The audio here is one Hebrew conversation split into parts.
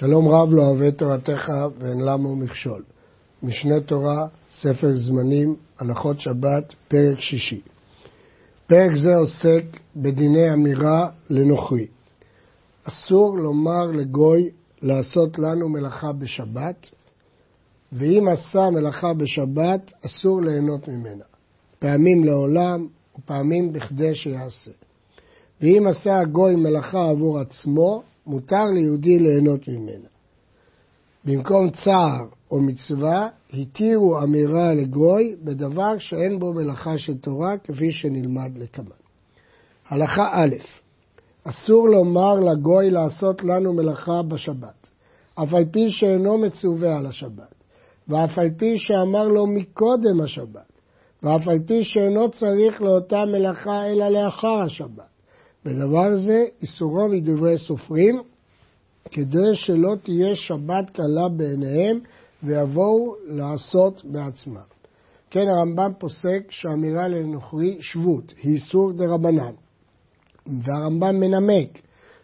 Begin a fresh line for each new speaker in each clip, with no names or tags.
שלום רב לא אוהב תורתך ואין למה מכשול. משנה תורה, ספר זמנים, הלכות שבת, פרק שישי. פרק זה עוסק בדיני אמירה לנוכרי. אסור לומר לגוי לעשות לנו מלאכה בשבת, ואם עשה מלאכה בשבת, אסור ליהנות ממנה. פעמים לעולם ופעמים בכדי שיעשה. ואם עשה הגוי מלאכה עבור עצמו, מותר ליהודי ליהנות ממנה. במקום צער או מצווה, התירו אמירה לגוי בדבר שאין בו מלאכה של תורה, כפי שנלמד לקמן. הלכה א', אסור לומר לגוי לעשות לנו מלאכה בשבת, אף על פי שאינו מצווה על השבת, ואף על פי שאמר לו מקודם השבת, ואף על פי שאינו צריך לאותה מלאכה אלא לאחר השבת. ודבר זה איסורו מדברי סופרים, כדי שלא תהיה שבת קלה בעיניהם ויבואו לעשות בעצמם. כן, הרמב"ם פוסק שאמירה לנוכרי שבות היא איסור דה רבנן. והרמב"ם מנמק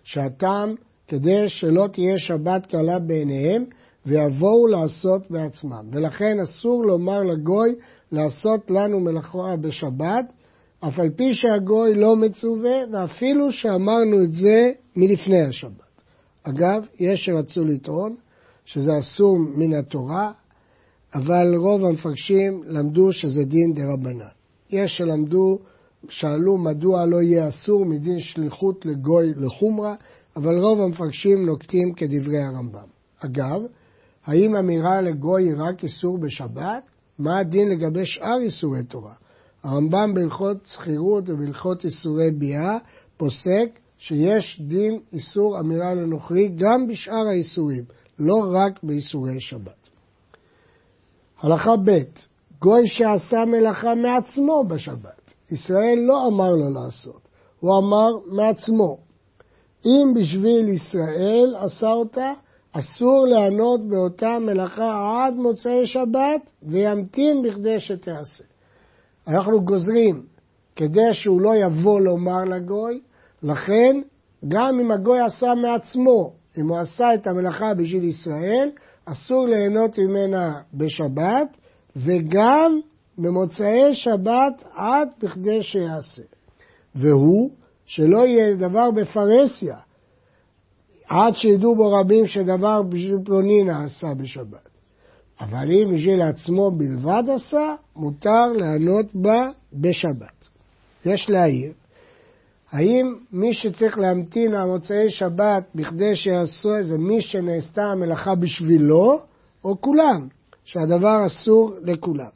שהטעם כדי שלא תהיה שבת קלה בעיניהם ויבואו לעשות בעצמם. ולכן אסור לומר לגוי לעשות לנו מלאכה בשבת, אף על פי שהגוי לא מצווה, ואפילו שאמרנו את זה מלפני השבת. אגב, יש שרצו לטעון שזה אסור מן התורה, אבל רוב המפרשים למדו שזה דין דה רבנן. יש שלמדו, שאלו מדוע לא יהיה אסור מדין שליחות לגוי לחומרה, אבל רוב המפרשים נוקטים כדברי הרמב"ם. אגב, האם אמירה לגוי היא רק איסור בשבת? מה הדין לגבי שאר איסורי תורה? הרמב"ם בהלכות שכירות ובהלכות איסורי ביאה פוסק שיש דין איסור אמירה לנוכרי גם בשאר האיסורים, לא רק באיסורי שבת. הלכה ב' גוי שעשה מלאכה מעצמו בשבת, ישראל לא אמר לו לעשות, הוא אמר מעצמו. אם בשביל ישראל עשה אותה, אסור לענות באותה מלאכה עד מוצאי שבת וימתין בכדי שתיעשה. אנחנו גוזרים כדי שהוא לא יבוא לומר לגוי, לכן גם אם הגוי עשה מעצמו, אם הוא עשה את המלאכה בשביל ישראל, אסור ליהנות ממנה בשבת, וגם במוצאי שבת עד בכדי שיעשה. והוא, שלא יהיה דבר בפרהסיה, עד שידעו בו רבים שדבר פלוני נעשה בשבת. אבל אם בשביל עצמו בלבד עשה, מותר לענות בה בשבת. יש להעיר, האם מי שצריך להמתין על מוצאי שבת בכדי שיעשו זה מי שנעשתה המלאכה בשבילו, או כולם, שהדבר אסור לכולם.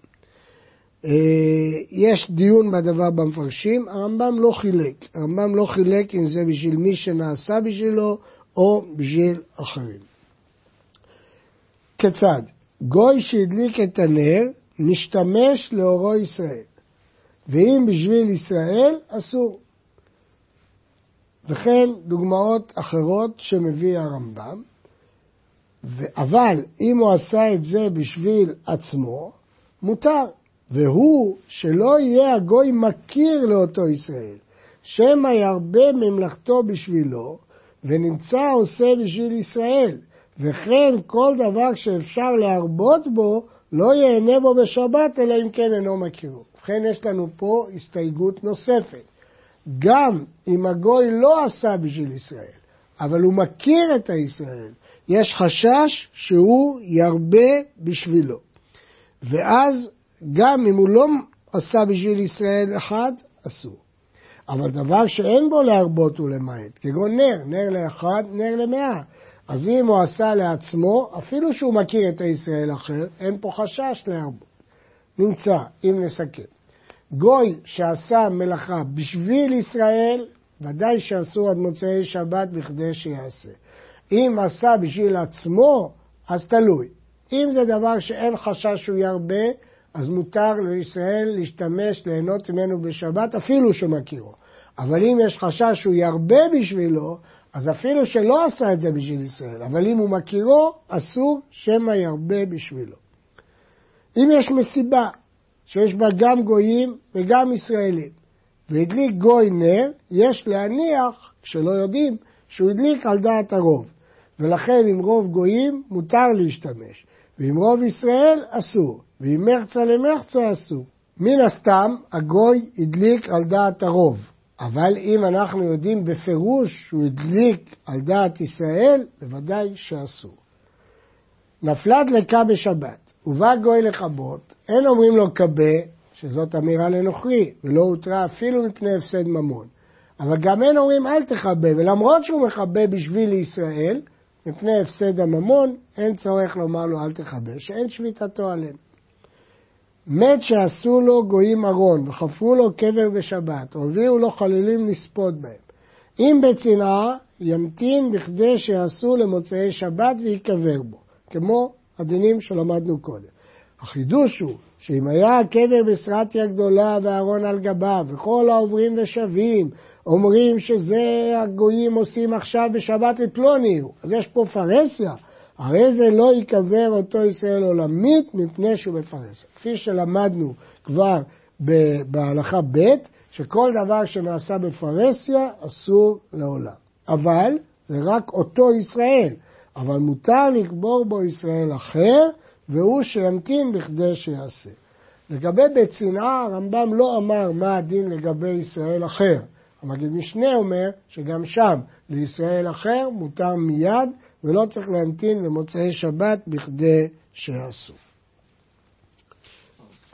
אה, יש דיון בדבר במפרשים, הרמב"ם לא חילק. הרמב"ם לא חילק אם זה בשביל מי שנעשה בשבילו או בשביל אחרים. כיצד? גוי שהדליק את הנר, משתמש לאורו ישראל. ואם בשביל ישראל, אסור. וכן דוגמאות אחרות שמביא הרמב"ם. אבל אם הוא עשה את זה בשביל עצמו, מותר. והוא שלא יהיה הגוי מכיר לאותו ישראל, שמא ירבה ממלכתו בשבילו, ונמצא עושה בשביל ישראל, וכן כל דבר שאפשר להרבות בו, לא ייהנה בו בשבת, אלא אם כן אינו מכירו. ובכן, יש לנו פה הסתייגות נוספת. גם אם הגוי לא עשה בשביל ישראל, אבל הוא מכיר את הישראל, יש חשש שהוא ירבה בשבילו. ואז גם אם הוא לא עשה בשביל ישראל אחד, אסור. אבל דבר שאין בו להרבות ולמעט, כגון נר, נר לאחד, נר למאה. אז אם הוא עשה לעצמו, אפילו שהוא מכיר את הישראל אחר, אין פה חשש להרבות. נמצא, אם נסכם. גוי שעשה מלאכה בשביל ישראל, ודאי שאסור עד מוצאי שבת בכדי שיעשה. אם עשה בשביל עצמו, אז תלוי. אם זה דבר שאין חשש שהוא ירבה, אז מותר לישראל להשתמש, ליהנות ממנו בשבת, אפילו שמכירו. אבל אם יש חשש שהוא ירבה בשבילו, אז אפילו שלא עשה את זה בשביל ישראל, אבל אם הוא מכירו, אסור שמא ירבה בשבילו. אם יש מסיבה שיש בה גם גויים וגם ישראלים, והדליק גוי נר, יש להניח, כשלא יודעים, שהוא הדליק על דעת הרוב. ולכן עם רוב גויים מותר להשתמש, ועם רוב ישראל אסור, ועם מחצה למחצה אסור. מן הסתם הגוי הדליק על דעת הרוב, אבל אם אנחנו יודעים בפירוש שהוא הדליק על דעת ישראל, בוודאי שאסור. נפלה דלקה בשבת, ובא גוי לכבות, אין אומרים לו כבה, שזאת אמירה לנוכרי, ולא הותרה אפילו מפני הפסד ממון. אבל גם אין אומרים אל תכבה, ולמרות שהוא מכבה בשביל ישראל, מפני הפסד הממון, אין צורך לומר לו אל תכבה, שאין שביתתו עליהם. מת שעשו לו גויים ארון, וחפרו לו קבר בשבת, או הביאו לו חללים לספוד בהם. אם בצנעה, ימתין בכדי שיעשו למוצאי שבת ויקבר בו, כמו הדינים שלמדנו קודם. החידוש הוא שאם היה הקבר בסרטיה גדולה וארון על גביו, וכל העוברים ושבים אומרים שזה הגויים עושים עכשיו בשבת את פלוני, אז יש פה פרהסיה, הרי זה לא ייקבר אותו ישראל עולמית מפני שהוא בפרהסיה. כפי שלמדנו כבר בהלכה ב', שכל דבר שנעשה בפרהסיה אסור לעולם. אבל זה רק אותו ישראל, אבל מותר לקבור בו ישראל אחר, והוא שימתין בכדי שיעשה. לגבי בית צנעה, הרמב"ם לא אמר מה הדין לגבי ישראל אחר. המגיד משנה אומר שגם שם לישראל אחר מותר מיד ולא צריך להמתין למוצאי שבת בכדי שיעשו.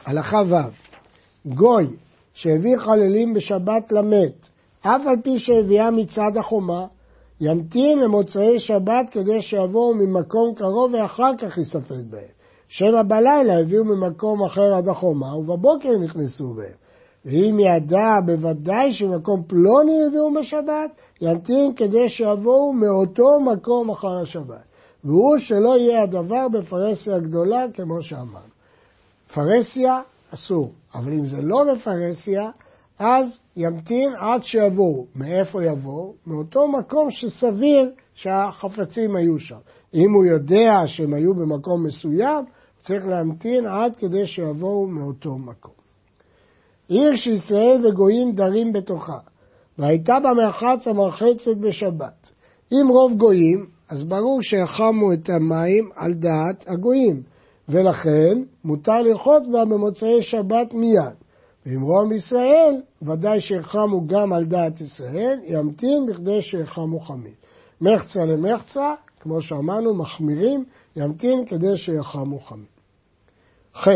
הלכה ו' גוי שהביא חללים בשבת למת, אף על פי שהביאה מצד החומה, ימתין למוצאי שבת כדי שיבואו ממקום קרוב ואחר כך יספד בהם. שבע בלילה הביאו ממקום אחר עד החומה, ובבוקר נכנסו בהם. ואם ידע בוודאי שמקום פלוני הביאו בשבת, ימתין כדי שיבואו מאותו מקום אחר השבת. והוא שלא יהיה הדבר בפרהסיה גדולה, כמו שאמרנו. פרהסיה אסור, אבל אם זה לא בפרהסיה, אז ימתין עד שיבואו. מאיפה יבואו? מאותו מקום שסביר שהחפצים היו שם. אם הוא יודע שהם היו במקום מסוים, צריך להמתין עד כדי שיבואו מאותו מקום. עיר שישראל וגויים דרים בתוכה, והייתה בה מרחץ המרחצת בשבת. אם רוב גויים, אז ברור שיחמו את המים על דעת הגויים, ולכן מותר לרחוץ בה במוצאי שבת מיד. ואם רוב ישראל, ודאי שיחמו גם על דעת ישראל, ימתין בכדי שיחמו חמים. מחצה למחצה, כמו שאמרנו, מחמירים, ימתין כדי שיחמו חמים. ח.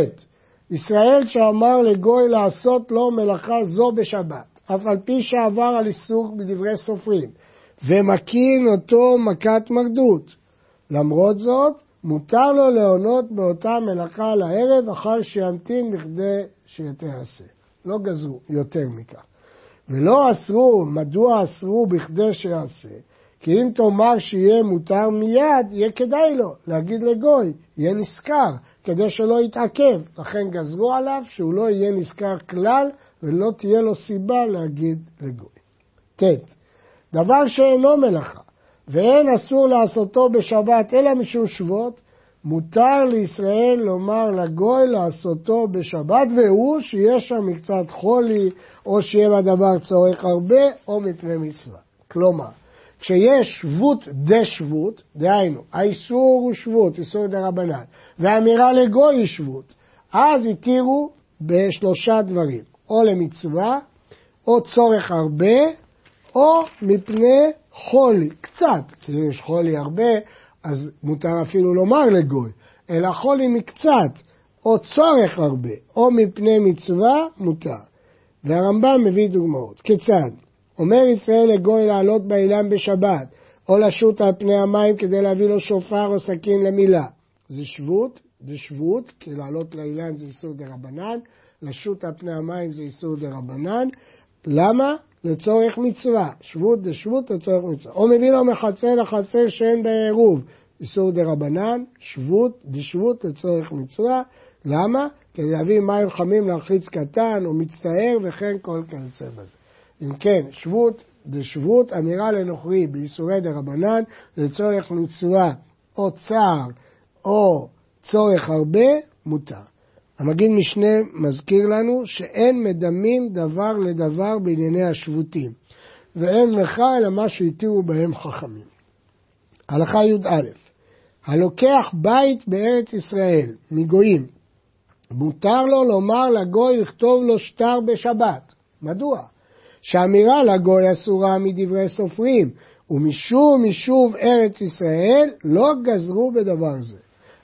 ישראל שאמר לגוי לעשות לו מלאכה זו בשבת, אף על פי שעבר על עיסוק בדברי סופרים, ומקין אותו מכת מרדות. למרות זאת, מותר לו להונות באותה מלאכה לערב, אחר שימתין בכדי שתעשה. לא גזרו יותר מכך. ולא אסרו, מדוע אסרו בכדי שיעשה? כי אם תאמר שיהיה מותר מיד, יהיה כדאי לו להגיד לגוי, יהיה נשכר, כדי שלא יתעכב. לכן גזרו עליו שהוא לא יהיה נשכר כלל ולא תהיה לו סיבה להגיד לגוי. ט. דבר שאינו מלאכה, ואין אסור לעשותו בשבת אלא משום שבות, מותר לישראל לומר לגוי לעשותו בשבת, והוא שיש שם מקצת חולי, או שיהיה בדבר צורך הרבה, או מפני מצווה. כלומר, כשיש שבות דה שבות, דהיינו, האיסור הוא שבות, איסור דה רבנן, והאמירה לגוי היא שבות, אז התירו בשלושה דברים, או למצווה, או צורך הרבה, או מפני חולי, קצת, כי אם יש חולי הרבה, אז מותר אפילו לומר לגוי, אלא חולי מקצת, או צורך הרבה, או מפני מצווה, מותר. והרמב"ם מביא דוגמאות. כיצד? אומר ישראל לגוי לעלות באילן בשבת, או לשוט על פני המים כדי להביא לו שופר או סכין למילה. זה שבות, זה שבות, כי לעלות לאילן זה איסור דרבנן, לשוט על פני המים זה איסור דרבנן. למה? לצורך מצווה. שבות דשבות לצורך מצווה. או מביא לו מחצר לחצר שאין בה עירוב, איסור דרבנן, שבות דשבות לצורך מצווה. למה? כדי להביא מים חמים להרחיץ קטן או מצטער וכן כל כיוצא בזה. אם כן, שבות דשבות, אמירה לנוכרי באיסורי דרבנן, לצורך מצווה או צער או צורך הרבה, מותר. המגיד משנה מזכיר לנו שאין מדמים דבר לדבר בענייני השבותים, ואין לך אלא מה שהתירו בהם חכמים. הלכה י"א הלוקח בית בארץ ישראל מגויים, מותר לו לומר לגוי לכתוב לו שטר בשבת. מדוע? שהאמירה לגוי אסורה מדברי סופרים, ומשום יישוב ארץ ישראל לא גזרו בדבר זה.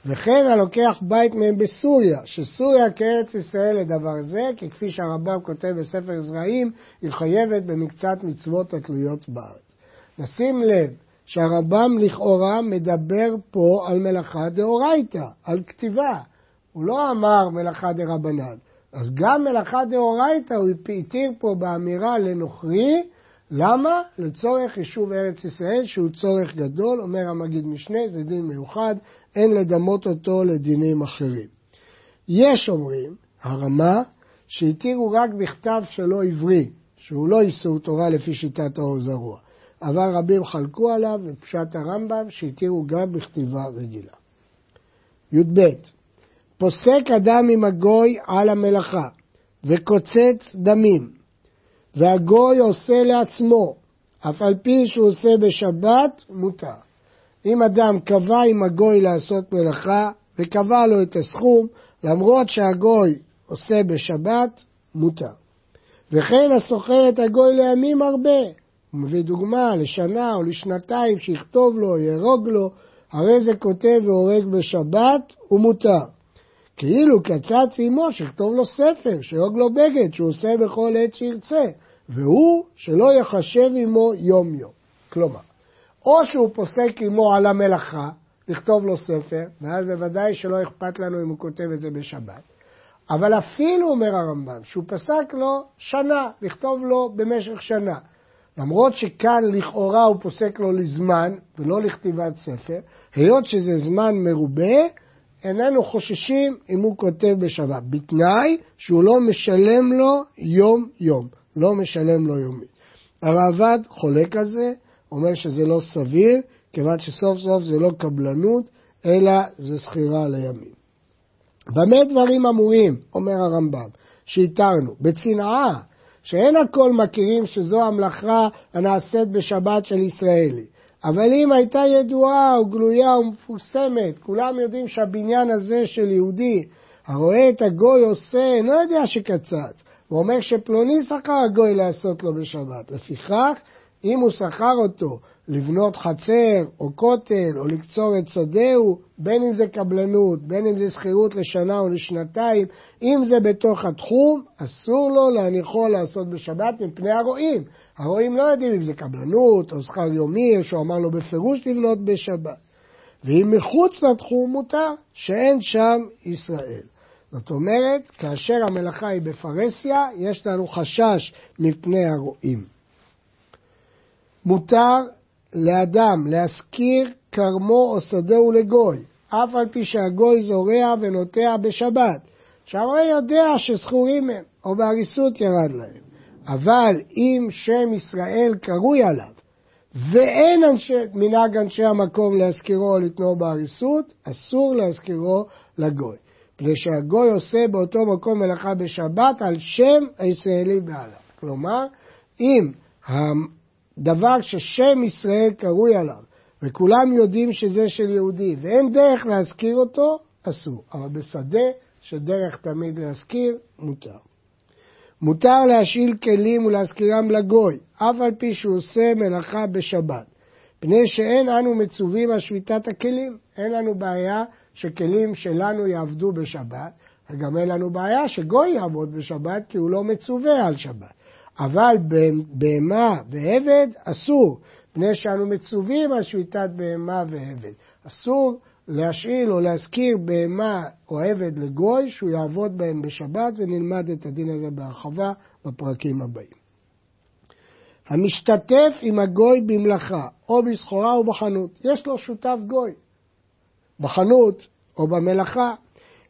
וכן הלוקח בית מהם בסוריה, שסוריה כארץ ישראל לדבר זה, כי כפי שהרמב"ם כותב בספר זרעים, היא חייבת במקצת מצוות התלויות בארץ. נשים לב שהרמב"ם לכאורה מדבר פה על מלאכה דאורייתא, על כתיבה. הוא לא אמר מלאכה דרבנן. אז גם מלאכה דאורייתא הוא התיר פה באמירה לנוכרי, למה? לצורך יישוב ארץ ישראל, שהוא צורך גדול, אומר המגיד משנה, זה דין מיוחד, אין לדמות אותו לדינים אחרים. יש אומרים, הרמה, שהתירו רק בכתב שלא עברי, שהוא לא איסור תורה לפי שיטת האור זרוע. אבל רבים חלקו עליו, ופשט הרמב"ם, שהתירו גם בכתיבה רגילה. י"ב פוסק אדם עם הגוי על המלאכה, וקוצץ דמים, והגוי עושה לעצמו, אף על פי שהוא עושה בשבת, מותר. אם אדם קבע עם הגוי לעשות מלאכה, וקבע לו את הסכום, למרות שהגוי עושה בשבת, מותר. וכן הסוחר את הגוי לימים הרבה. הוא מביא דוגמה לשנה או לשנתיים, שיכתוב לו, יהרוג לו, הרי זה כותב והורג בשבת, הוא מותר. כאילו קצץ עמו שיכתוב לו ספר, שיהרוג לו בגד, שהוא עושה בכל עת שירצה, והוא שלא יחשב עמו יום יום. כלומר, או שהוא פוסק עמו על המלאכה, לכתוב לו ספר, ואז בוודאי שלא אכפת לנו אם הוא כותב את זה בשבת. אבל אפילו, אומר הרמב"ם, שהוא פסק לו שנה, לכתוב לו במשך שנה. למרות שכאן לכאורה הוא פוסק לו לזמן ולא לכתיבת ספר, היות שזה זמן מרובה, איננו חוששים אם הוא כותב בשבת, בתנאי שהוא לא משלם לו יום-יום, לא משלם לו יומי. הרעב"ד חולק על זה, אומר שזה לא סביר, כיוון שסוף סוף זה לא קבלנות, אלא זה שכירה לימים. במה דברים אמורים, אומר הרמב"ם, שהתרנו? בצנעה, שאין הכל מכירים שזו המלאכה הנעשית בשבת של ישראלי. אבל אם הייתה ידועה וגלויה ומפורסמת, כולם יודעים שהבניין הזה של יהודי, הרואה את הגוי עושה, אינו יודע שקצץ. הוא אומר שפלוני שכר הגוי לעשות לו בשבת. לפיכך, אם הוא שכר אותו לבנות חצר או כותל או לקצור את שדהו, בין אם זה קבלנות, בין אם זה שכירות לשנה או לשנתיים, אם זה בתוך התחום, אסור לו להניחו לעשות בשבת מפני הרועים. הרועים לא יודעים אם זה קבלנות או שכר יומי, או שהוא אמר לו בפירוש לבנות בשבת. ואם מחוץ לתחום מותר, שאין שם ישראל. זאת אומרת, כאשר המלאכה היא בפרהסיה, יש לנו חשש מפני הרועים. מותר לאדם להשכיר כרמו או שדהו לגוי, אף על פי שהגוי זורע ונוטע בשבת, שהרועה יודע שזכורים הם, או בהריסות ירד להם. אבל אם שם ישראל קרוי עליו, ואין אנשי, מנהג אנשי המקום להזכירו או לתנועו בהריסות, אסור להזכירו לגוי. מפני שהגוי עושה באותו מקום מלאכה בשבת על שם הישראלי בעליו. כלומר, אם דבר ששם ישראל קרוי עליו, וכולם יודעים שזה של יהודי, ואין דרך להזכיר אותו, אסור. אבל בשדה שדרך תמיד להזכיר, מותר. מותר להשאיל כלים ולהזכירם לגוי, אף על פי שהוא עושה מלאכה בשבת. פני שאין אנו מצווים על שביתת הכלים. אין לנו בעיה שכלים שלנו יעבדו בשבת, וגם אין לנו בעיה שגוי יעבוד בשבת כי הוא לא מצווה על שבת. אבל בהמה ועבד אסור, פני שאנו מצווים על שביתת בהמה ועבד. אסור להשאיל או להזכיר בהמה או עבד לגוי שהוא יעבוד בהם בשבת, ונלמד את הדין הזה בהרחבה בפרקים הבאים. המשתתף עם הגוי במלאכה, או בסחורה או בחנות, יש לו שותף גוי, בחנות או במלאכה.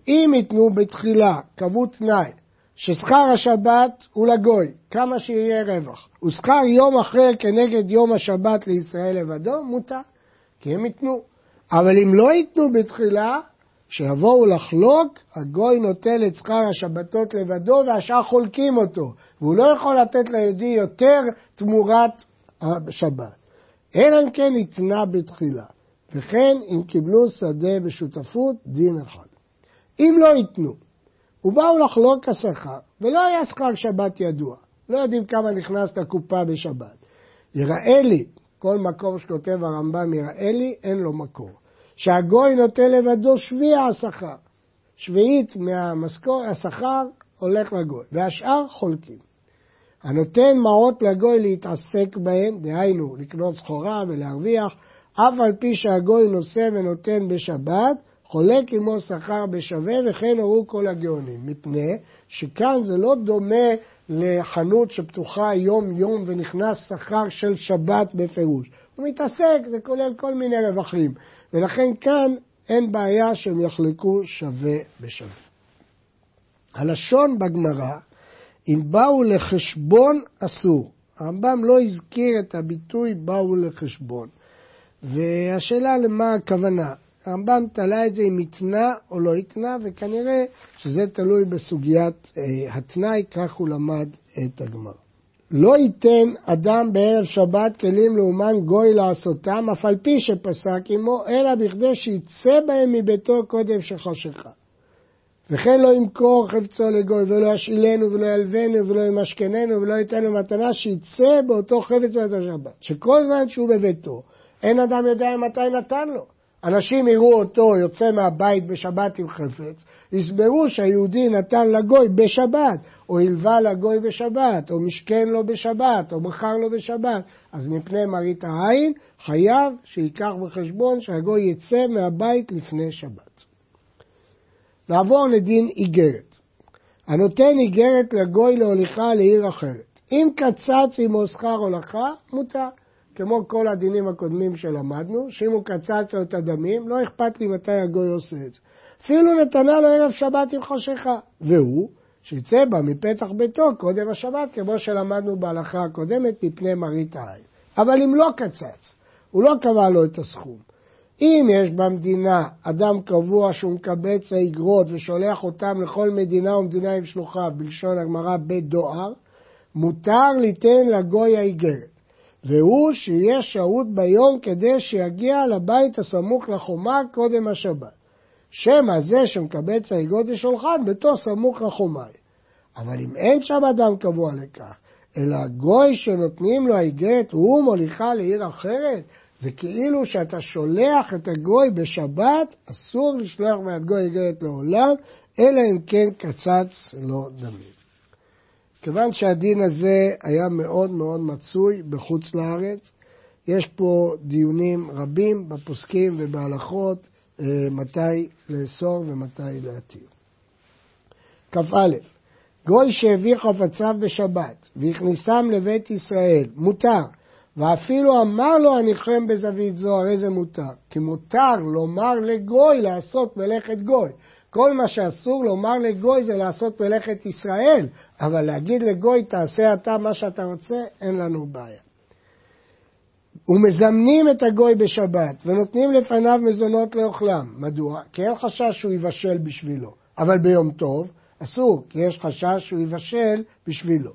אם ייתנו בתחילה, קבעו תנאי, ששכר השבת הוא לגוי, כמה שיהיה רווח. ושכר יום אחר כנגד יום השבת לישראל לבדו, מותר, כי הם ייתנו. אבל אם לא ייתנו בתחילה, כשיבואו לחלוק, הגוי נוטל את שכר השבתות לבדו והשאר חולקים אותו, והוא לא יכול לתת ליהודי יותר תמורת השבת. אלא אם כן ניתנה בתחילה. וכן אם קיבלו שדה בשותפות, דין אחד. אם לא ייתנו, ובאו לחלוק השכר, ולא היה שכר שבת ידוע, לא יודעים כמה נכנס לקופה בשבת. יראה לי, כל מקום שכותב הרמב"ם יראה לי, אין לו מקור. שהגוי נותן לבדו שביע השכר. שביעית מהמשכור, השכר הולך לגוי, והשאר חולקים. הנותן מעות לגוי להתעסק בהם, דהיינו לקנות סחורה ולהרוויח, אף על פי שהגוי נושא ונותן בשבת, חולק עמו שכר בשווה, וכן הורו כל הגאונים. מפני שכאן זה לא דומה לחנות שפתוחה יום-יום ונכנס שכר של שבת בפירוש. הוא מתעסק, זה כולל כל מיני רווחים. ולכן כאן אין בעיה שהם יחלקו שווה בשווה. הלשון בגמרא, אם באו לחשבון אסור. הרמב"ם לא הזכיר את הביטוי באו לחשבון. והשאלה למה הכוונה. הרמב"ם תלה את זה אם התנה או לא התנה, וכנראה שזה תלוי בסוגיית אה, התנאי, כך הוא למד את הגמרא. לא ייתן אדם בערב שבת כלים לאומן גוי לעשותם, אף על פי שפסק עמו, אלא בכדי שיצא בהם מביתו קודם שחשכה. וכן לא ימכור חפצו לגוי, ולא ישאילנו, ולא ילבנו, ולא ימשכננו, ולא ייתן מתנה, שיצא באותו חפץ באותו שבת. שכל זמן שהוא בביתו, אין אדם יודע מתי נתן לו. אנשים יראו אותו יוצא מהבית בשבת עם חפץ, יסברו שהיהודי נתן לגוי בשבת, או הלווה לגוי בשבת, או משכן לו בשבת, או מכר לו בשבת. אז מפני מראית העין, חייב שייקח בחשבון שהגוי יצא מהבית לפני שבת. נעבור לדין איגרת. הנותן איגרת לגוי להוליכה לעיר אחרת. אם קצץ עמו שכר הולכה, מותר. כמו כל הדינים הקודמים שלמדנו, שאם הוא קצץ לו את הדמים, לא אכפת לי מתי הגוי עושה את זה. אפילו נתנה לו ערב שבת עם חשיכה, והוא, שיצא בה מפתח ביתו קודם השבת, כמו שלמדנו בהלכה הקודמת, מפני מראית העין. אבל אם לא קצץ, הוא לא קבע לו את הסכום. אם יש במדינה אדם קבוע שהוא מקבץ האגרות ושולח אותם לכל מדינה ומדינה עם שלוחיו, בלשון הגמרא בדואר, מותר ליתן לגוי האיגרת. והוא שיהיה שהות ביום כדי שיגיע לבית הסמוך לחומה קודם השבת. שמא זה שמקבץ האגרות ושולחן ביתו סמוך לחומה. אבל אם אין שם אדם קבוע לכך, אלא גוי שנותנים לו האיגרת הוא מוליכה לעיר אחרת, זה כאילו שאתה שולח את הגוי בשבת, אסור לשלוח מעט גוי איגרת לעולם, אלא אם כן קצץ לו דמים. כיוון שהדין הזה היה מאוד מאוד מצוי בחוץ לארץ, יש פה דיונים רבים בפוסקים ובהלכות אה, מתי לאסור ומתי להתיר. כ"א גוי שהביא חפציו בשבת והכניסם לבית ישראל, מותר, ואפילו אמר לו הניחם בזווית זו, הרי זה מותר. כי מותר לומר לגוי לעשות מלאכת גוי. כל מה שאסור לומר לגוי זה לעשות מלאכת ישראל, אבל להגיד לגוי תעשה אתה מה שאתה רוצה, אין לנו בעיה. ומזמנים את הגוי בשבת ונותנים לפניו מזונות לאוכלם. מדוע? כי אין חשש שהוא יבשל בשבילו. אבל ביום טוב אסור, כי יש חשש שהוא יבשל בשבילו.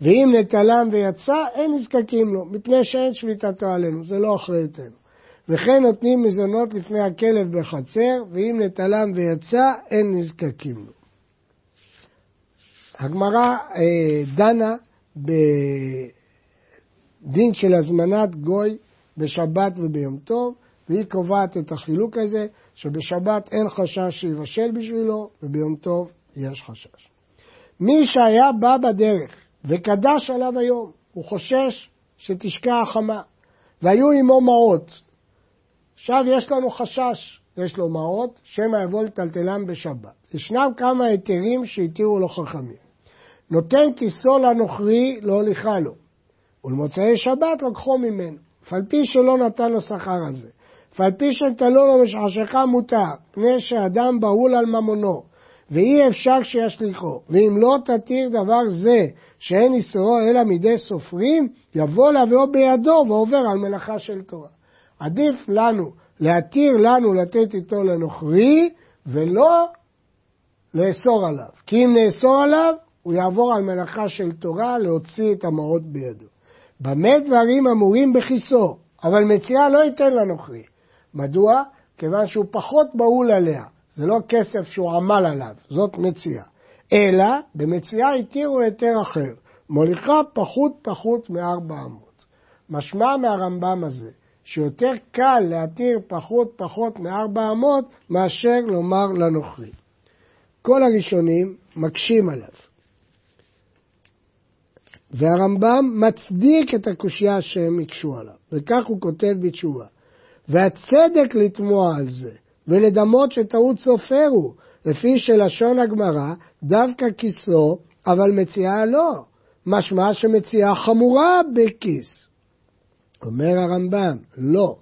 ואם נטלם ויצא, אין נזקקים לו, מפני שאין שליטתו עלינו, זה לא אחריותנו. וכן נותנים מזונות לפני הכלב בחצר, ואם נטלם ויצא, אין נזקקים לו. הגמרא אה, דנה בדין של הזמנת גוי בשבת וביום טוב, והיא קובעת את החילוק הזה, שבשבת אין חשש שיבשל בשבילו, וביום טוב יש חשש. מי שהיה בא בדרך וקדש עליו היום, הוא חושש שתשקע החמה, והיו עמו מעות, עכשיו יש לנו חשש, יש לו מעות, שמא יבוא לטלטלם בשבת. ישנם כמה היתרים שהתירו לו חכמים. נותן כיסו לנוכרי לא הוליכה לו, ולמוצאי שבת לקחו ממנו, אף על פי שלא נתן לו שכר על זה. אף על פי שנטלו לו בשחשכה מותר, פני שאדם בהול על ממונו, ואי אפשר שישליכו. ואם לא תתיר דבר זה, שאין איסורו אלא מידי סופרים, יבוא להביאו בידו ועובר על מלאכה של תורה. עדיף לנו, להתיר לנו לתת איתו לנוכרי, ולא לאסור עליו. כי אם נאסור עליו, הוא יעבור על מלאכה של תורה להוציא את המעות בידו. במה דברים אמורים בכיסו, אבל מציאה לא ייתן לנוכרי. מדוע? כיוון שהוא פחות בהול עליה. זה לא כסף שהוא עמל עליו, זאת מציאה. אלא במציאה התירו היתר אחר, מוליכה פחות פחות מארבע אמות. משמע מהרמב"ם הזה, שיותר קל להתיר פחות פחות מארבע אמות מאשר לומר לנוכרי. כל הראשונים מקשים עליו. והרמב"ם מצדיק את הקושייה שהם הקשו עליו, וכך הוא כותב בתשובה. והצדק לתמוע על זה, ולדמות שטעות סופר הוא, לפי שלשון הגמרא, דווקא כיסו, אבל מציאה לא. משמע שמציאה חמורה בכיס. אומר הרמב"ם, לא.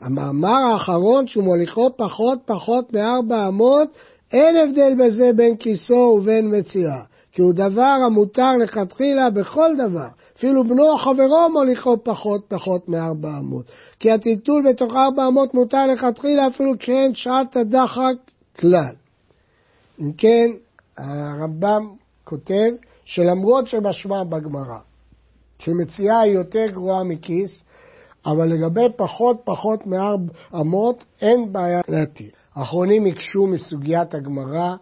המאמר האחרון שהוא מוליכו פחות פחות מארבע אמות, אין הבדל בזה בין כיסו ובין מציאה. כי הוא דבר המותר לכתחילה בכל דבר. אפילו בנו או חברו מוליכו פחות פחות מארבע אמות. כי הטיטול בתוך ארבע אמות מותר לכתחילה אפילו כשאין שעת הדחק כלל. אם כן, הרמב"ם כותב שלמרות שמשמע בגמרא שמציאה היא יותר גרועה מכיס, אבל לגבי פחות פחות מארבע אמות אין בעיה להתיר. האחרונים הקשו מסוגיית הגמרא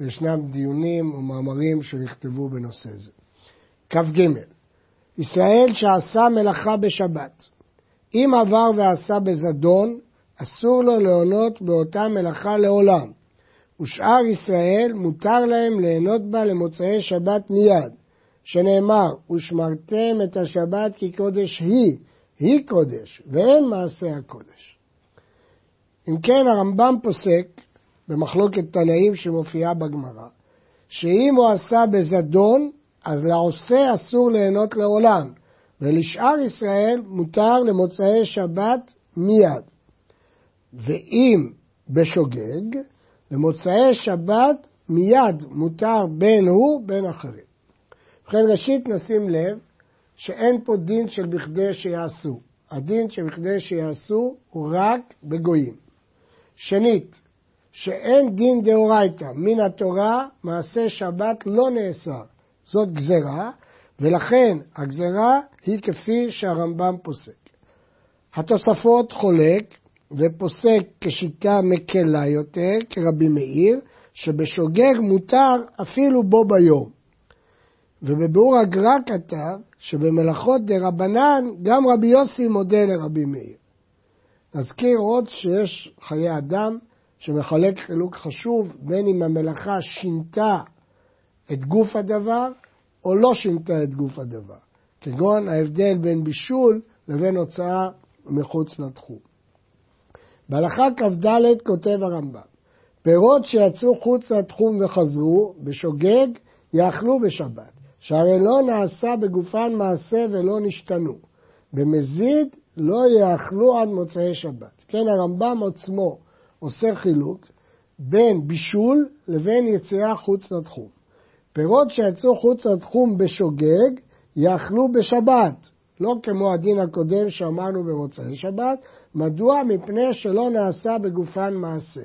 וישנם דיונים ומאמרים שנכתבו בנושא זה. כ"ג ישראל שעשה מלאכה בשבת. אם עבר ועשה בזדון, אסור לו להונות באותה מלאכה לעולם. ושאר ישראל מותר להם ליהנות בה למוצאי שבת מיד, שנאמר, ושמרתם את השבת כי קודש היא, היא קודש, ואין מעשה הקודש. אם כן, הרמב"ם פוסק, במחלוקת תנאים שמופיעה בגמרא, שאם הוא עשה בזדון, אז לעושה אסור ליהנות לעולם, ולשאר ישראל מותר למוצאי שבת מיד. ואם בשוגג, למוצאי שבת מיד מותר בין הוא בין אחרים. ובכן ראשית נשים לב שאין פה דין של בכדי שיעשו. הדין של בכדי שיעשו הוא רק בגויים. שנית, שאין דין דאורייתא מן התורה מעשה שבת לא נאסר. זאת גזרה, ולכן הגזרה היא כפי שהרמב"ם פוסק. התוספות חולק ופוסק כשיטה מקלה יותר, כרבי מאיר, שבשוגג מותר אפילו בו ביום. ובביאור הגר"א כתב שבמלאכות דה רבנן גם רבי יוסי מודה לרבי מאיר. נזכיר עוד שיש חיי אדם שמחלק חילוק חשוב בין אם המלאכה שינתה את גוף הדבר או לא שינתה את גוף הדבר, כגון ההבדל בין בישול לבין הוצאה מחוץ לתחום. בהלכה כ"ד כותב הרמב"ם, פירות שיצאו חוץ לתחום וחזרו, בשוגג, יאכלו בשבת, שהרי לא נעשה בגופן מעשה ולא נשתנו. במזיד לא יאכלו עד מוצאי שבת. כן, הרמב"ם עצמו עושה חילוק בין בישול לבין יציאה חוץ לתחום. פירות שיצאו חוץ לתחום בשוגג, יאכלו בשבת, לא כמו הדין הקודם שאמרנו במוצאי שבת, מדוע? מפני שלא נעשה בגופן מעשה.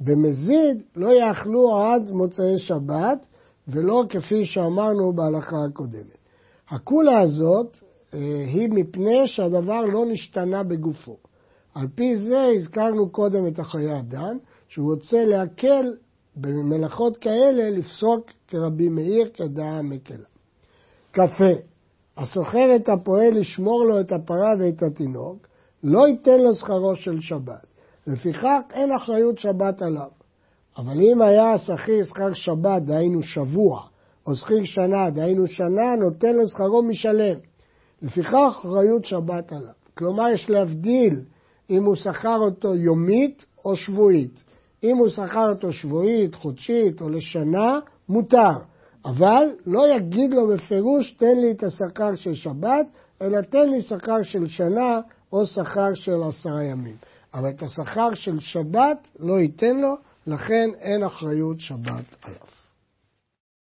במזיד לא יאכלו עד מוצאי שבת, ולא כפי שאמרנו בהלכה הקודמת. הקולה הזאת אה, היא מפני שהדבר לא נשתנה בגופו. על פי זה הזכרנו קודם את החיי אדם, שהוא רוצה להקל במלאכות כאלה לפסוק כרבי מאיר כדעה המקלה. קפה, הסוחר את הפועל לשמור לו את הפרה ואת התינוק, לא ייתן לו שכרו של שבת. לפיכך אין אחריות שבת עליו. אבל אם היה השכיר שכר שבת, דהיינו שבוע, או שכיר שנה, דהיינו שנה, נותן לו שכרו משלם. לפיכך אחריות שבת עליו. כלומר, יש להבדיל אם הוא שכר אותו יומית או שבועית. אם הוא שכר אותו שבועית, חודשית או לשנה, מותר. אבל לא יגיד לו בפירוש, תן לי את השכר של שבת, אלא תן לי שכר של שנה או שכר של עשרה ימים. אבל את השכר של שבת לא ייתן לו, לכן אין אחריות שבת עליו.